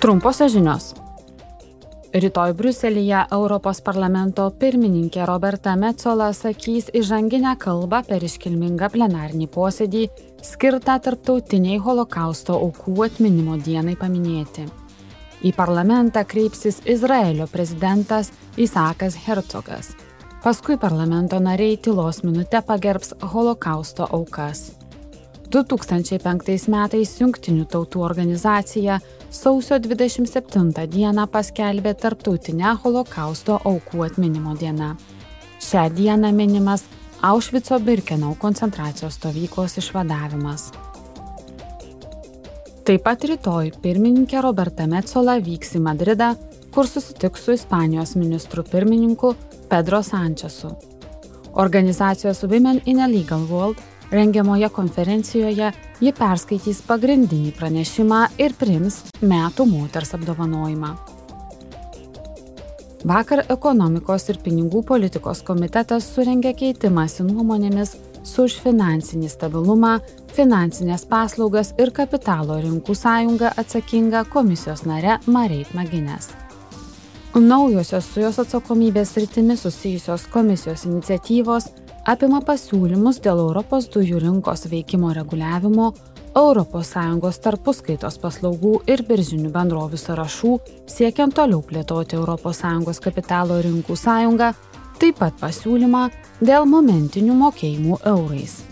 Trumposios žinios. Rytoj Bruselėje Europos parlamento pirmininkė Roberta Metzola sakys įžanginę kalbą per iškilmingą plenarnį posėdį skirtą tarptautiniai holokausto aukų atminimo dienai paminėti. Į parlamentą kreipsis Izraelio prezidentas Isakas Hercogas. Paskui parlamento nariai tylos minutę pagerbs holokausto aukas. 2005 metais Junktinių tautų organizacija sausio 27 dieną paskelbė Tarptautinę holokausto aukų atminimo dieną. Šią dieną minimas Aušvico Birkenau koncentracijos stovyklos išvadavimas. Taip pat rytoj pirmininkė Roberta Metzola vyks į Madridą, kur susitiks su Ispanijos ministru pirmininku Pedro Sančesu. Organizacijos Women in a Legal World rengiamoje konferencijoje ji perskaitys pagrindinį pranešimą ir priims metų moters apdovanojimą. Vakar ekonomikos ir pinigų politikos komitetas surengė keitimąsi nuomonėmis su už finansinį stabilumą, finansinės paslaugas ir kapitalo rinkų sąjungą atsakinga komisijos nare Mareit Maginės. Naujosios su jos atsakomybės rytimi susijusios komisijos iniciatyvos apima pasiūlymus dėl Europos dujų rinkos veikimo reguliavimo, ES tarpuskaitos paslaugų ir biržinių bendrovių sąrašų, siekiant toliau plėtoti ES kapitalo rinkų sąjungą, taip pat pasiūlymą dėl momentinių mokėjimų eurais.